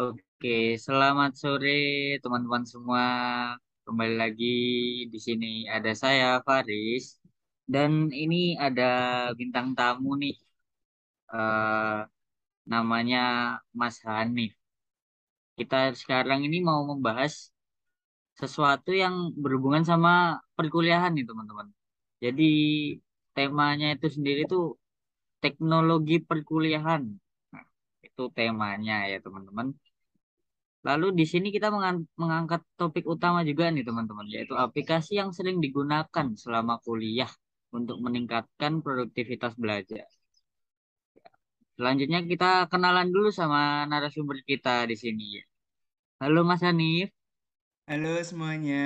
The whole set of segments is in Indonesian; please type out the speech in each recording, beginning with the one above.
Oke, selamat sore teman-teman semua. Kembali lagi di sini ada saya Faris dan ini ada bintang tamu nih. eh, namanya Mas Hanif. Kita sekarang ini mau membahas sesuatu yang berhubungan sama perkuliahan nih teman-teman. Jadi temanya itu sendiri tuh teknologi perkuliahan. Nah, itu temanya ya teman-teman. Lalu di sini kita mengan- mengangkat topik utama juga nih teman-teman, yaitu aplikasi yang sering digunakan selama kuliah untuk meningkatkan produktivitas belajar. Selanjutnya kita kenalan dulu sama narasumber kita di sini. Halo Mas Hanif. Halo semuanya,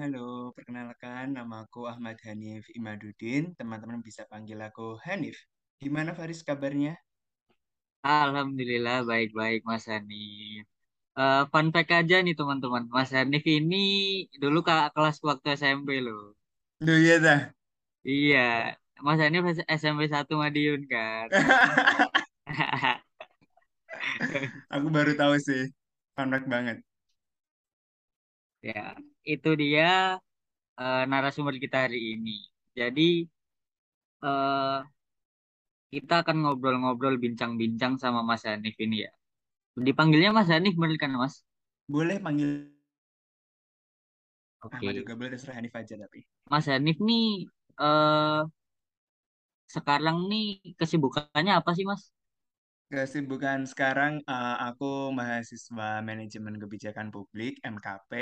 halo. Perkenalkan, nama aku Ahmad Hanif Imaduddin. Teman-teman bisa panggil aku Hanif. Gimana Faris kabarnya? Alhamdulillah baik-baik Mas Hanif. Eh, fun fact aja nih teman-teman, Mas Hanif ini dulu kakak kelas waktu SMP loh. Duh iya dah. Iya, Mas Hanif SMP satu Madiun kan. Aku baru tahu sih. Fun fact banget. Ya, itu dia eh, narasumber kita hari ini. Jadi eh, kita akan ngobrol-ngobrol, bincang-bincang sama Mas Hanif ini ya. Dipanggilnya Mas Hanif bener kan Mas? Boleh panggil Ahmad Oke. juga, boleh terserah Hanif aja tapi. Mas Hanif nih eh sekarang nih kesibukannya apa sih Mas? Kesibukan sekarang, eh, aku mahasiswa manajemen kebijakan publik (MKP)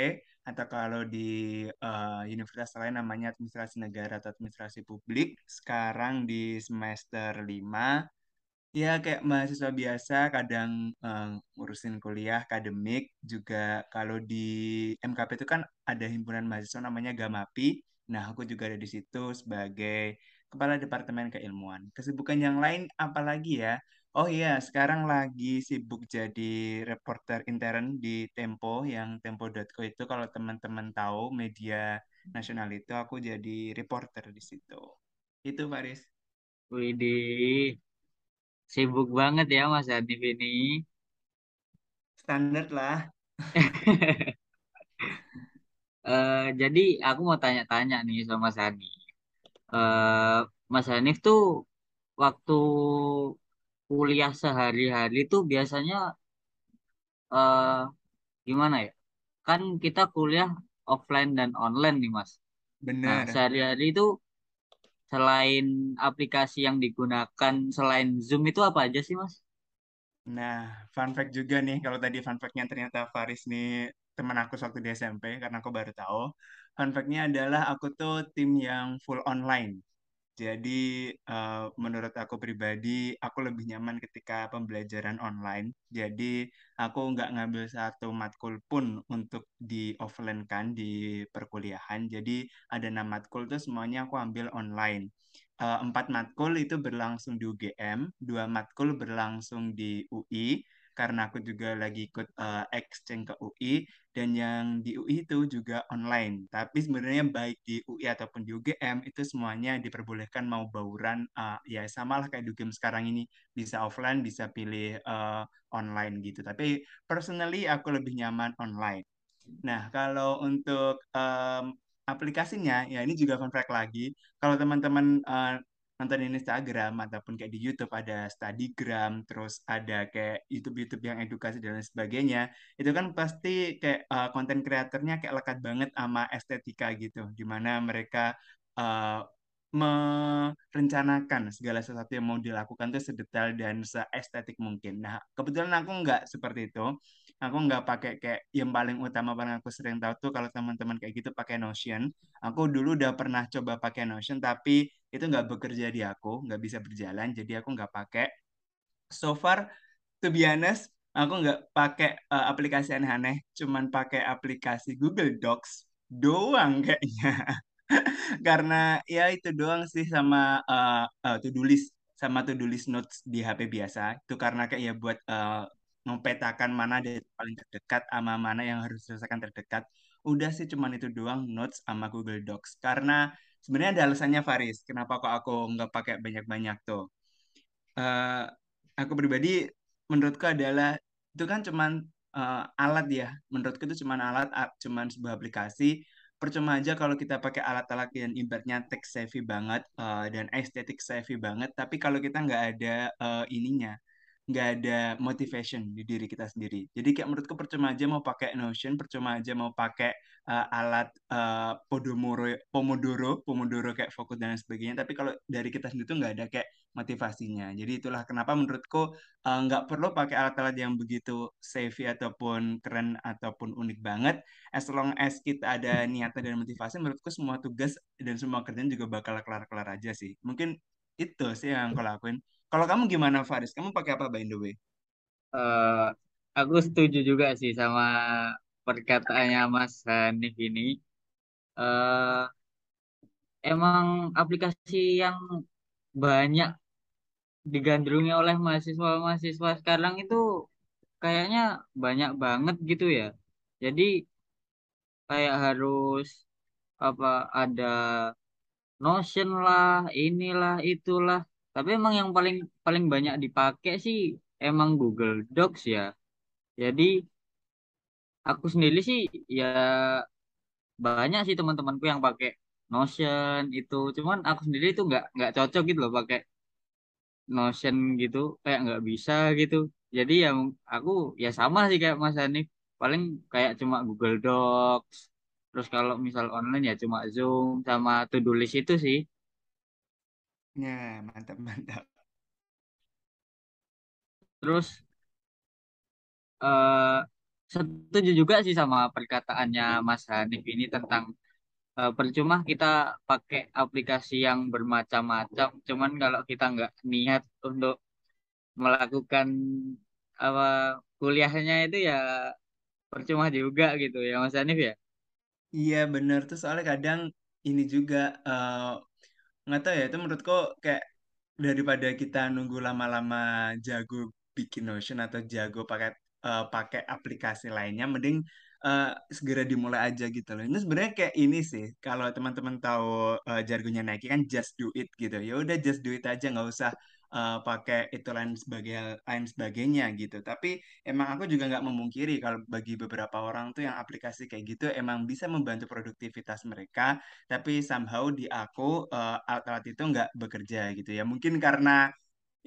atau kalau di eh, universitas lain namanya administrasi negara atau administrasi publik. Sekarang di semester 5. Ya, kayak mahasiswa biasa, kadang eh, ngurusin kuliah, akademik, juga kalau di MKP itu kan ada himpunan mahasiswa namanya Gamapi. Nah, aku juga ada di situ sebagai Kepala Departemen Keilmuan. Kesibukan yang lain apalagi ya? Oh iya, sekarang lagi sibuk jadi reporter intern di Tempo, yang tempo.co itu kalau teman-teman tahu media nasional itu, aku jadi reporter di situ. Itu, Faris. Widih, sibuk banget ya Mas Hanif ini. Standar lah. Eh, jadi aku mau tanya-tanya nih sama Mas Hanif. Eh, Mas Hanif tuh waktu kuliah sehari-hari tuh biasanya eh gimana ya? Kan kita kuliah offline dan online nih, Mas. Nah, Bener. sehari-hari itu selain aplikasi yang digunakan selain Zoom itu apa aja sih, Mas? Nah, fun fact juga nih, kalau tadi fun fact-nya ternyata Faris nih teman aku waktu di SMP, karena aku baru tahu. Fun fact-nya adalah aku tuh tim yang full online. Jadi, eh, menurut aku pribadi, aku lebih nyaman ketika pembelajaran online. Jadi, aku nggak ngambil satu matkul pun untuk di offline kan di perkuliahan. Jadi, ada enam matkul tuh semuanya aku ambil online. Eh, empat matkul itu berlangsung di UGM, dua matkul berlangsung di UI, karena aku juga lagi ikut eh, exchange ke UI, dan yang di UI itu juga online. Tapi sebenarnya baik di UI ataupun di UGM itu semuanya diperbolehkan mau bauran uh, ya samalah kayak di UGM sekarang ini bisa offline bisa pilih uh, online gitu. Tapi personally aku lebih nyaman online. Nah, kalau untuk um, aplikasinya, ya ini juga fun fact lagi. Kalau teman-teman uh, nonton di Instagram ataupun kayak di YouTube ada Studygram, terus ada kayak YouTube-YouTube yang edukasi dan lain sebagainya, itu kan pasti kayak uh, konten kreatornya kayak lekat banget sama estetika gitu, di mana mereka uh, merencanakan segala sesuatu yang mau dilakukan tuh sedetail dan seestetik mungkin. Nah, kebetulan aku nggak seperti itu aku nggak pakai kayak yang paling utama paling aku sering tahu tuh kalau teman-teman kayak gitu pakai Notion. Aku dulu udah pernah coba pakai Notion tapi itu nggak bekerja di aku, nggak bisa berjalan, jadi aku nggak pakai. So far, to be honest, aku nggak pakai uh, aplikasi aneh-aneh, cuman pakai aplikasi Google Docs doang kayaknya. Karena ya itu doang sih sama uh, uh, to-do list sama to-do list notes di HP biasa. Itu karena kayak ya buat uh, mempetakan mana data paling terdekat sama mana yang harus diselesaikan terdekat. Udah sih cuman itu doang notes sama Google Docs. Karena sebenarnya ada alasannya Faris, kenapa kok aku nggak pakai banyak-banyak tuh. Eh, aku pribadi menurutku adalah itu kan cuman eh, alat ya. Menurutku itu cuma alat, cuman sebuah aplikasi. Percuma aja kalau kita pakai alat-alat yang ibaratnya tech savvy banget eh, dan aesthetic savvy banget, tapi kalau kita nggak ada eh, ininya, nggak ada motivation di diri kita sendiri. Jadi kayak menurutku percuma aja mau pakai Notion, percuma aja mau pakai eh, alat eh, Pomodoro, Pomodoro, Pomodoro kayak fokus dan sebagainya. Tapi kalau dari kita sendiri tuh nggak ada kayak motivasinya. Jadi itulah kenapa menurutku eh, nggak perlu pakai alat-alat yang begitu savvy ataupun keren ataupun unik banget. As long as kita ada niatan dan motivasi, menurutku semua tugas dan semua kerjaan juga bakal kelar-kelar aja sih. Mungkin itu sih yang aku lakuin. Kalau kamu gimana, Faris? Kamu pakai apa by the way? Eh, aku setuju juga sih sama perkataannya Mas Hanif ini. Eh, emang aplikasi yang banyak digandrungi oleh mahasiswa-mahasiswa sekarang itu kayaknya banyak banget gitu ya. Jadi kayak harus apa ada Notion lah, inilah, itulah. Tapi emang yang paling paling banyak dipakai sih emang Google Docs ya. Jadi aku sendiri sih ya banyak sih teman-temanku yang pakai Notion itu. Cuman aku sendiri itu nggak nggak cocok gitu loh pakai Notion gitu, kayak nggak bisa gitu. Jadi ya aku ya sama sih kayak Mas Hanif. Paling kayak cuma Google Docs. Terus kalau misal online ya cuma Zoom sama to-do list itu sih. Ya, mantap, mantap. Terus eh setuju juga sih sama perkataannya Mas Hanif ini tentang eh, percuma kita pakai aplikasi yang bermacam-macam, cuman kalau kita nggak niat untuk melakukan apa kuliahnya itu ya percuma juga gitu ya Mas Hanif ya. Iya, bener. Tuh soalnya kadang ini juga, eh, nggak tahu ya, itu menurutku kayak daripada kita nunggu lama-lama jago bikin Notion atau jago pakai eh, pakai aplikasi lainnya, mending eh, segera dimulai aja gitu loh. Ini sebenarnya kayak ini sih, kalau teman-teman tahu eh, jargonnya Nike kan just do it gitu. Ya udah just do it aja, nggak usah eh, pakai itu lain sebagai lain sebagainya gitu. Tapi emang aku juga nggak memungkiri kalau bagi beberapa orang tuh yang aplikasi kayak gitu emang bisa membantu produktivitas mereka, tapi somehow di aku eh, alat-alat itu nggak bekerja gitu ya. Mungkin karena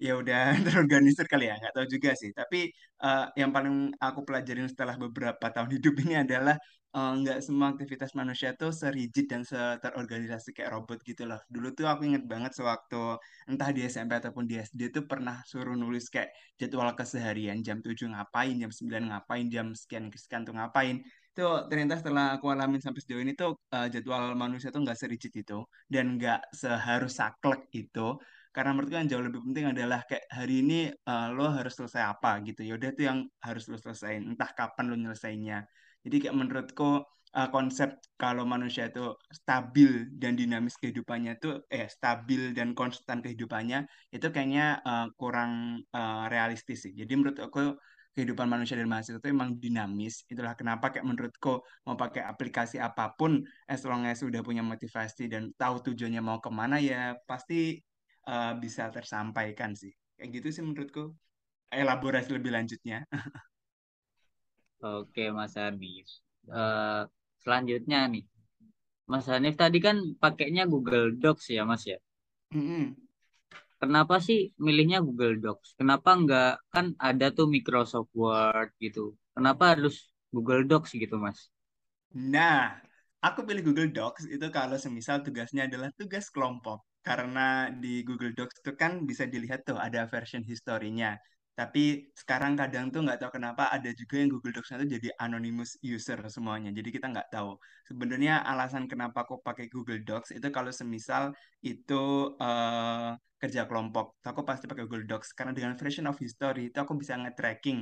ya udah terorganisir kali ya nggak tahu juga sih tapi eh, yang paling aku pelajarin setelah beberapa tahun hidup ini adalah eh, nggak semua aktivitas manusia tuh serigid dan terorganisasi kayak robot gitu loh. Dulu tuh aku inget banget sewaktu entah di SMP ataupun di SD tuh pernah suruh nulis kayak jadwal keseharian jam 7 ngapain jam 9 ngapain jam sekian sekian tuh ngapain. Itu ternyata setelah aku alamin sampai sejauh ini tuh eh, jadwal manusia tuh nggak serigid itu dan nggak seharus saklek itu. Karena menurutku yang jauh lebih penting adalah kayak hari ini eh, lo harus selesai apa gitu. Ya udah itu yang harus lo selesaiin entah kapan lo nyelesainnya jadi kayak menurutku eh, konsep kalau manusia itu stabil dan dinamis kehidupannya itu eh stabil dan konstan kehidupannya itu kayaknya eh, kurang eh, realistis sih jadi menurut aku kehidupan manusia dan mahasiswa itu emang dinamis itulah kenapa kayak menurutku mau pakai aplikasi apa pun as long as sudah punya motivasi dan tahu tujuannya mau ke mana ya pasti eh, bisa tersampaikan sih. Kayak gitu sih menurutku. Elaborasi lebih lanjutnya. Oke Mas Hanif. Eh, selanjutnya nih, Mas Hanif tadi kan pakainya Google Docs ya Mas ya. Mm-mm. Kenapa sih milihnya Google Docs? Kenapa nggak kan ada tuh Microsoft Word gitu? Kenapa harus Google Docs gitu Mas? Nah, aku pilih Google Docs itu kalau semisal tugasnya adalah tugas kelompok. Karena di Google Docs itu kan bisa dilihat tuh ada version historinya. Tapi sekarang kadang tuh nggak tahu kenapa ada juga yang Google Docs itu jadi anonymous user semuanya. Jadi kita nggak tahu. Sebenarnya alasan kenapa aku pakai Google Docs itu kalau semisal itu eh, kerja kelompok. Tuh Aku pasti pakai Google Docs karena dengan version of history itu aku bisa nge-tracking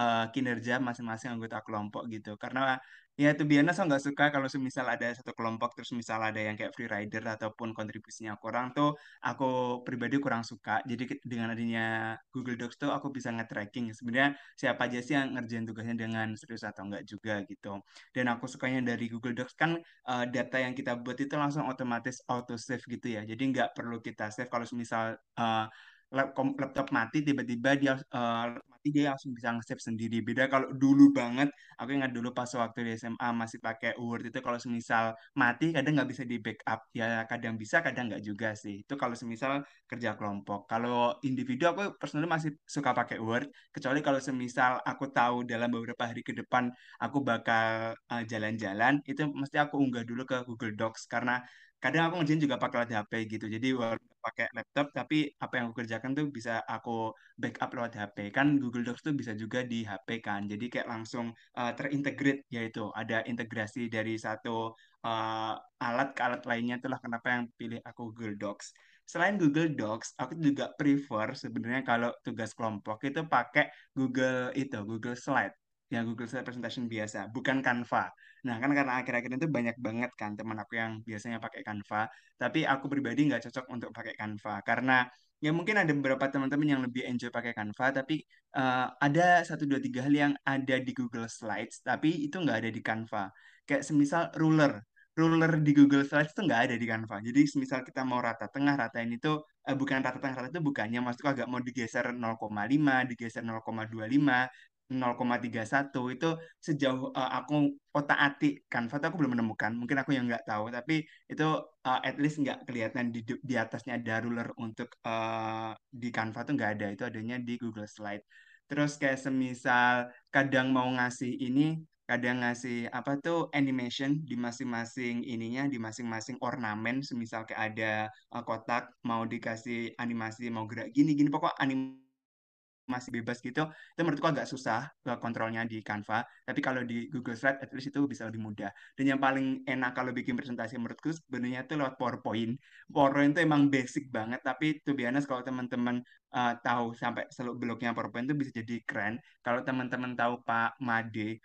eh, kinerja masing-masing anggota kelompok gitu. Karena Ya, itu biasa saya nggak suka kalau semisal ada satu kelompok terus misal ada yang kayak free rider ataupun kontribusinya kurang tuh aku pribadi kurang suka. Jadi dengan adanya Google Docs tuh aku bisa nge-tracking sebenarnya siapa aja sih yang ngerjain tugasnya dengan serius atau enggak juga gitu. Dan aku sukanya dari Google Docs kan eh, data yang kita buat itu langsung otomatis auto save gitu ya. Jadi nggak perlu kita save kalau semisal eh, lap- kom- laptop mati tiba-tiba dia eh, mati dia langsung bisa nge-save sendiri. Beda kalau dulu banget, aku ingat dulu pas waktu di SMA masih pakai Word itu kalau semisal mati kadang nggak bisa di backup. Ya kadang bisa, kadang nggak juga sih. Itu kalau semisal kerja kelompok. Kalau individu aku personally masih suka pakai Word, kecuali kalau semisal aku tahu dalam beberapa hari ke depan aku bakal eh, jalan-jalan, itu mesti aku unggah dulu ke Google Docs karena kadang aku ngerjain juga pakai lewat HP gitu. Jadi walaupun pakai laptop, tapi apa yang aku kerjakan tuh bisa aku backup lewat HP. Kan Google Docs tuh bisa juga di HP kan. Jadi kayak langsung uh, terintegrate yaitu ada integrasi dari satu uh, alat ke alat lainnya. Itulah kenapa yang pilih aku Google Docs. Selain Google Docs, aku juga prefer sebenarnya kalau tugas kelompok itu pakai Google itu, Google Slide. Ya, Google Slide Presentation biasa, bukan Canva. Nah, kan karena akhir-akhir itu banyak banget kan teman aku yang biasanya pakai Canva, tapi aku pribadi nggak cocok untuk pakai Canva karena ya mungkin ada beberapa teman-teman yang lebih enjoy pakai Canva, tapi eh, ada satu dua tiga hal yang ada di Google Slides, tapi itu nggak ada di Canva. Kayak semisal ruler, ruler di Google Slides itu nggak ada di Canva. Jadi semisal kita mau rata tengah, rata ini tuh eh, bukan rata tengah, rata itu bukannya, maksudku agak mau digeser 0,5, digeser 0,25, 0,31 itu sejauh uh, aku otak-atik Canva tuh aku belum menemukan mungkin aku yang nggak tahu tapi itu uh, at least nggak kelihatan di, di atasnya ada ruler untuk uh, di Canva tuh nggak ada. Itu adanya di Google Slide. Terus kayak semisal kadang mau ngasih ini kadang ngasih apa tuh animation di masing-masing ininya di masing-masing ornamen. Semisal kayak ada uh, kotak mau dikasih animasi mau gerak gini gini pokok animasi masih bebas gitu, itu menurutku agak susah ke kontrolnya di Canva. Tapi kalau di Google Slide, at least itu bisa lebih mudah. Dan yang paling enak kalau bikin presentasi menurutku sebenarnya itu lewat PowerPoint. PowerPoint itu emang basic banget, tapi to be honest kalau teman-teman uh, tahu sampai seluk beluknya PowerPoint itu bisa jadi keren. Kalau teman-teman tahu Pak Made,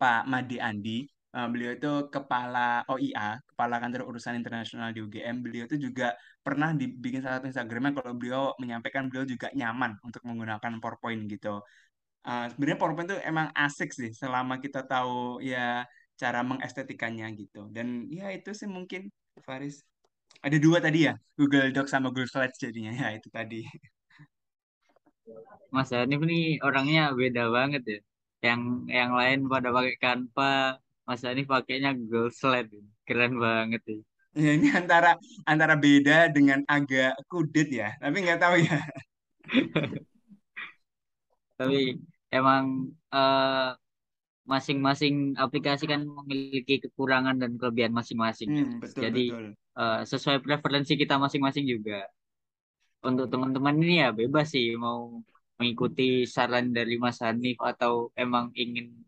Pak Made Andi, Uh, beliau itu kepala OIA, kepala kantor urusan internasional di UGM. Beliau itu juga pernah dibikin salah satu Instagramnya kalau beliau menyampaikan beliau juga nyaman untuk menggunakan PowerPoint gitu. Uh, sebenarnya PowerPoint itu emang asik sih selama kita tahu ya cara mengestetikannya gitu. Dan ya itu sih mungkin Faris. Ada dua tadi ya, Google Docs sama Google Slides jadinya ya itu tadi. Mas nih orangnya beda banget ya. Yang yang lain pada pakai Canva, Mas Hanif pakainya Google Slide. Keren banget ya. Ya, ini antara antara beda dengan agak kudet ya, tapi nggak tahu ya. Tapi emang eh, masing-masing aplikasi kan memiliki kekurangan dan kelebihan masing-masing ya. Hmm, betul Jadi betul. eh, sesuai preferensi kita masing-masing juga. Untuk teman-teman ini ya bebas sih mau mengikuti saran dari Mas Hanif atau emang ingin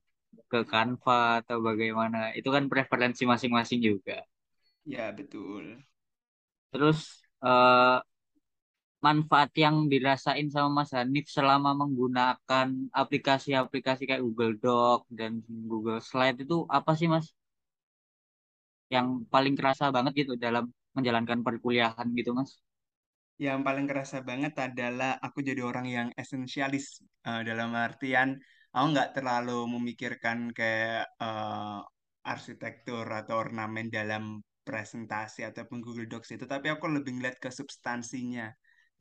ke Canva atau bagaimana. Itu kan preferensi masing-masing juga. Ya betul. Terus eh, manfaat yang dirasain sama Mas Hanif selama menggunakan aplikasi-aplikasi kayak Google Doc dan Google Slide itu apa sih Mas? Yang paling kerasa banget gitu dalam menjalankan perkuliahan gitu Mas? Yang paling kerasa banget adalah aku jadi orang yang esensialis Eh, dalam artian aku nggak terlalu memikirkan kayak eh, arsitektur atau ornamen dalam presentasi ataupun Google Docs itu, tapi aku lebih ngeliat ke substansinya.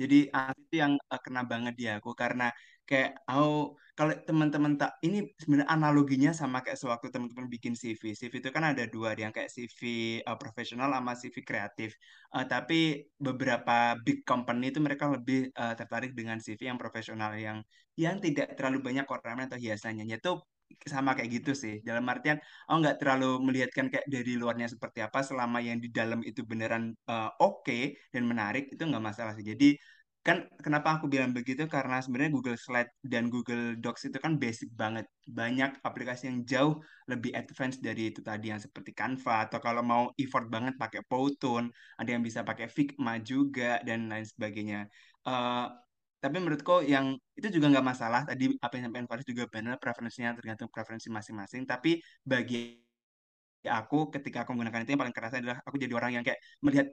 Jadi ah, itu yang eh, kena banget di aku karena kayak aku kalau teman-teman tak ini sebenarnya analoginya sama kayak sewaktu teman-teman bikin CV. CV itu kan ada dua, yang kayak CV eh, profesional sama CV kreatif. Eh, tapi beberapa big company itu mereka lebih eh, tertarik dengan CV yang profesional yang yang tidak terlalu banyak ornamen atau hiasannya. Itu sama kayak gitu sih. Dalam artian, oh nggak terlalu melihatkan kayak dari luarnya seperti apa, selama yang di dalam itu beneran eh, oke dan menarik, itu nggak masalah sih. Jadi kan kenapa aku bilang begitu karena sebenarnya Google Slide dan Google Docs itu kan basic banget. Banyak aplikasi yang jauh lebih advance dari itu tadi yang seperti Canva atau kalau mau effort banget pakai Powtoon, ada yang bisa pakai Figma juga dan lain sebagainya. Eh, tapi menurutku yang itu juga nggak masalah. Tadi apa yang sampaikan Faris juga benar, preferensinya tergantung preferensi masing-masing. Tapi bagi aku ketika aku menggunakan itu yang paling kerasa adalah aku jadi orang yang kayak melihat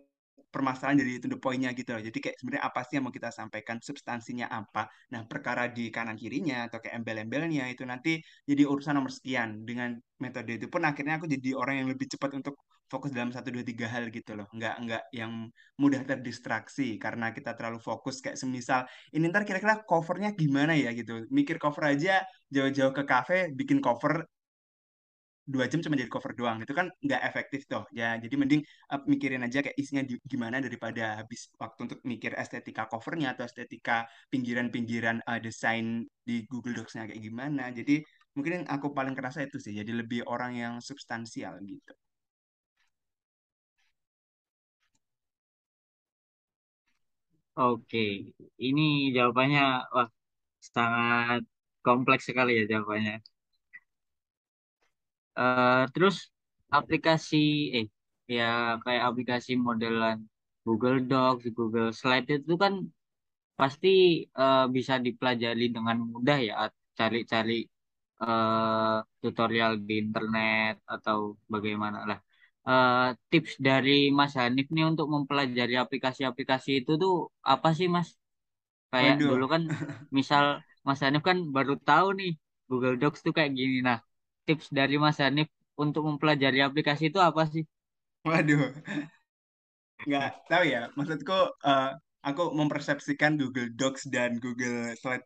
permasalahan dari to the point-nya gitu loh. Jadi kayak sebenarnya apa sih yang mau kita sampaikan, substansinya apa. Nah, perkara di kanan kirinya atau kayak embel-embelnya itu nanti jadi urusan nomor sekian. Dengan metode itu pun akhirnya aku jadi orang yang lebih cepat untuk fokus dalam satu dua tiga hal gitu loh. Nggak nggak yang mudah terdistraksi karena kita terlalu fokus. Kayak semisal ini ntar kira-kira covernya gimana ya? gitu. Mikir cover aja jauh-jauh ke kafe bikin cover dua jam cuma jadi cover doang. Itu kan nggak efektif tuh ya jadi mending uh, mikirin aja kayak isinya gimana daripada habis waktu untuk mikir estetika covernya atau estetika pinggiran-pinggiran uh, desain di Google Docs-nya kayak gimana. Jadi mungkin yang aku paling kerasa itu sih. Jadi lebih orang yang substansial gitu Oke, ini jawabannya wah sangat kompleks sekali ya jawabannya. Eh, terus aplikasi eh ya kayak aplikasi modelan Google Docs, Google Slide itu kan pasti eh, bisa dipelajari dengan mudah ya. Cari-cari eh, tutorial di internet atau bagaimana lah. Eh, tips dari Mas Hanif nih untuk mempelajari aplikasi-aplikasi itu tuh apa sih Mas? Kayak waduh dulu kan misal Mas Hanif kan baru tahu nih Google Docs tuh kayak gini. Nah, tips dari Mas Hanif untuk mempelajari aplikasi itu apa sih? waduh nggak tahu ya maksudku uh, aku mempersepsikan Google Docs dan Google Slide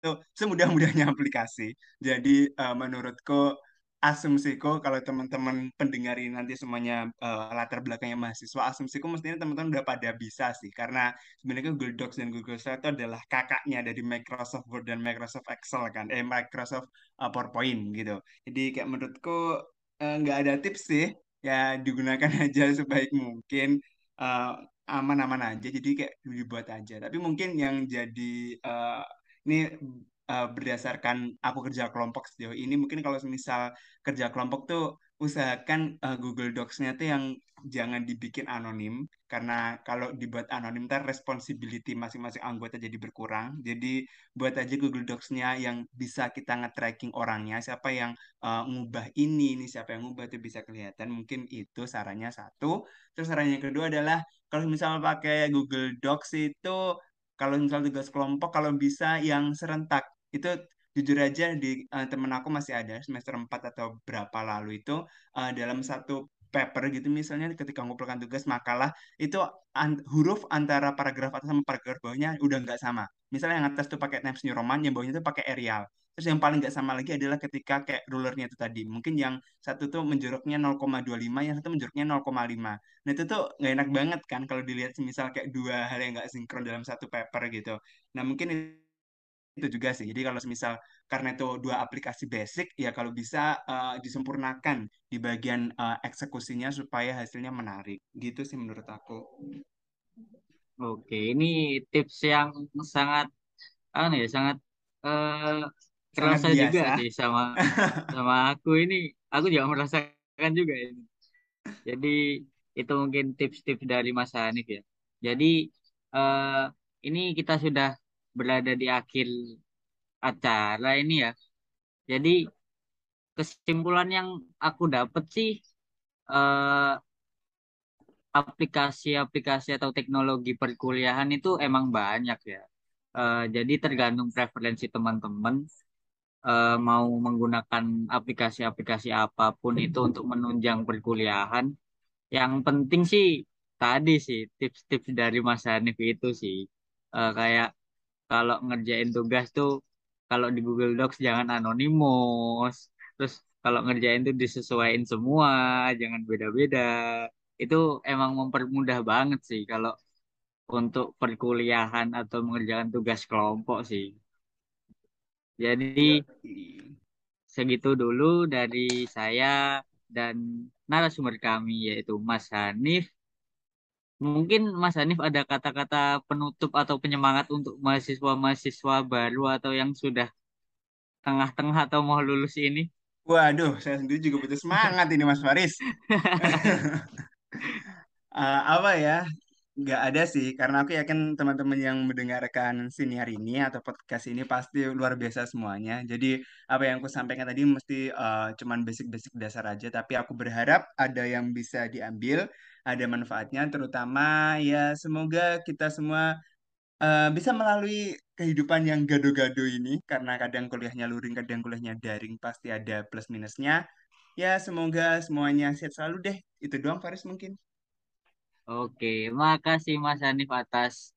itu semudah-mudahnya aplikasi. Jadi eh, menurutku asumsiku kalau teman-teman pendengar ini nanti semuanya eh, latar belakangnya mahasiswa, asumsiku mestinya teman-teman udah pada bisa sih. Karena sebenarnya Google Docs dan Google Slide itu adalah kakaknya dari Microsoft Word dan Microsoft Excel kan, eh Microsoft eh, PowerPoint gitu. Jadi kayak menurutku eh, nggak ada tips sih, ya digunakan aja sebaik mungkin. eh, aman-aman aja. Jadi kayak dibuat aja. Tapi mungkin yang jadi eh, ini uh, berdasarkan aku kerja kelompok sejauh ini mungkin kalau misal kerja kelompok tuh usahakan uh, Google Docs-nya tuh yang jangan dibikin anonim. Karena kalau dibuat anonim ntar responsibility masing-masing anggota jadi berkurang. Jadi buat aja Google Docs-nya yang bisa kita nge-tracking orangnya siapa yang uh, ngubah ini ini siapa yang ngubah itu bisa kelihatan. Mungkin itu sarannya satu. Terus sarannya kedua adalah kalau misal pakai Google Docs itu kalau misal tugas kelompok kalau bisa yang serentak itu jujur aja di uh, temen aku masih ada semester 4 atau berapa lalu itu uh, dalam satu paper gitu misalnya ketika mengumpulkan tugas makalah itu an- huruf antara paragraf atas sama paragraf bawahnya udah nggak sama. Misalnya yang atas tuh pakai Times New Roman, yang bawahnya tuh pakai Arial. Terus yang paling nggak sama lagi adalah ketika kayak rulernya itu tadi. Mungkin yang satu tuh menjoroknya 0,25, yang satu menjoroknya 0,5. Nah itu tuh nggak enak banget kan kalau dilihat misal kayak dua hal yang nggak sinkron dalam satu paper gitu. Nah mungkin itu juga sih. Jadi kalau misal karena itu dua aplikasi basic, ya kalau bisa eh, disempurnakan di bagian eh, eksekusinya supaya hasilnya menarik. Gitu sih menurut aku. Oke, ini tips yang sangat anu ya, sangat eh, Sangat kerasa juga sih sama sama aku ini. Aku juga merasakan juga ini. Jadi itu mungkin tips-tips dari Mas Hanif ya. Jadi eh, ini kita sudah berada di akhir acara ini ya. Jadi kesimpulan yang aku dapat sih eh, aplikasi-aplikasi atau teknologi perkuliahan itu emang banyak ya. Eh, jadi tergantung preferensi teman-teman eh, mau menggunakan aplikasi-aplikasi apa pun itu untuk menunjang perkuliahan. Yang penting sih tadi sih tips-tips dari Mas Hanif itu sih Eh, kayak kalau ngerjain tugas tuh kalau di Google Docs jangan anonimus. Terus kalau ngerjain tuh disesuaikan semua, jangan beda-beda. Itu emang mempermudah banget sih kalau untuk perkuliahan atau mengerjakan tugas kelompok sih. Ya. Jadi segitu dulu dari saya dan narasumber kami yaitu Mas Hanif. Mungkin Mas Hanif ada kata-kata penutup atau penyemangat untuk mahasiswa-mahasiswa baru atau yang sudah tengah-tengah atau mau lulus ini. Waduh, saya sendiri juga butuh semangat ini Mas Faris. Eh, apa ya? Nggak ada sih, karena aku yakin teman-teman yang mendengarkan sini hari ini atau podcast ini pasti luar biasa semuanya. Jadi apa yang aku sampaikan tadi mesti eh, cuman basic-basic dasar aja, tapi aku berharap ada yang bisa diambil, ada manfaatnya, terutama ya semoga kita semua eh, bisa melalui kehidupan yang gado-gado ini, karena kadang kuliahnya luring, kadang kuliahnya daring, pasti ada plus minusnya. Ya semoga semuanya sehat selalu deh. Itu doang Faris mungkin. Oke, makasih Mas Hanif atas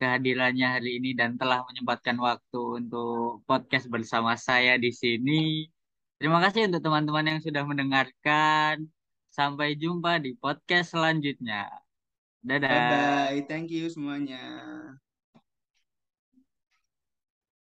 kehadirannya hari ini dan telah menyempatkan waktu untuk podcast bersama saya di sini. Terima kasih untuk teman-teman yang sudah mendengarkan. Sampai jumpa di podcast selanjutnya. Dadah. Bye-bye. Thank you semuanya.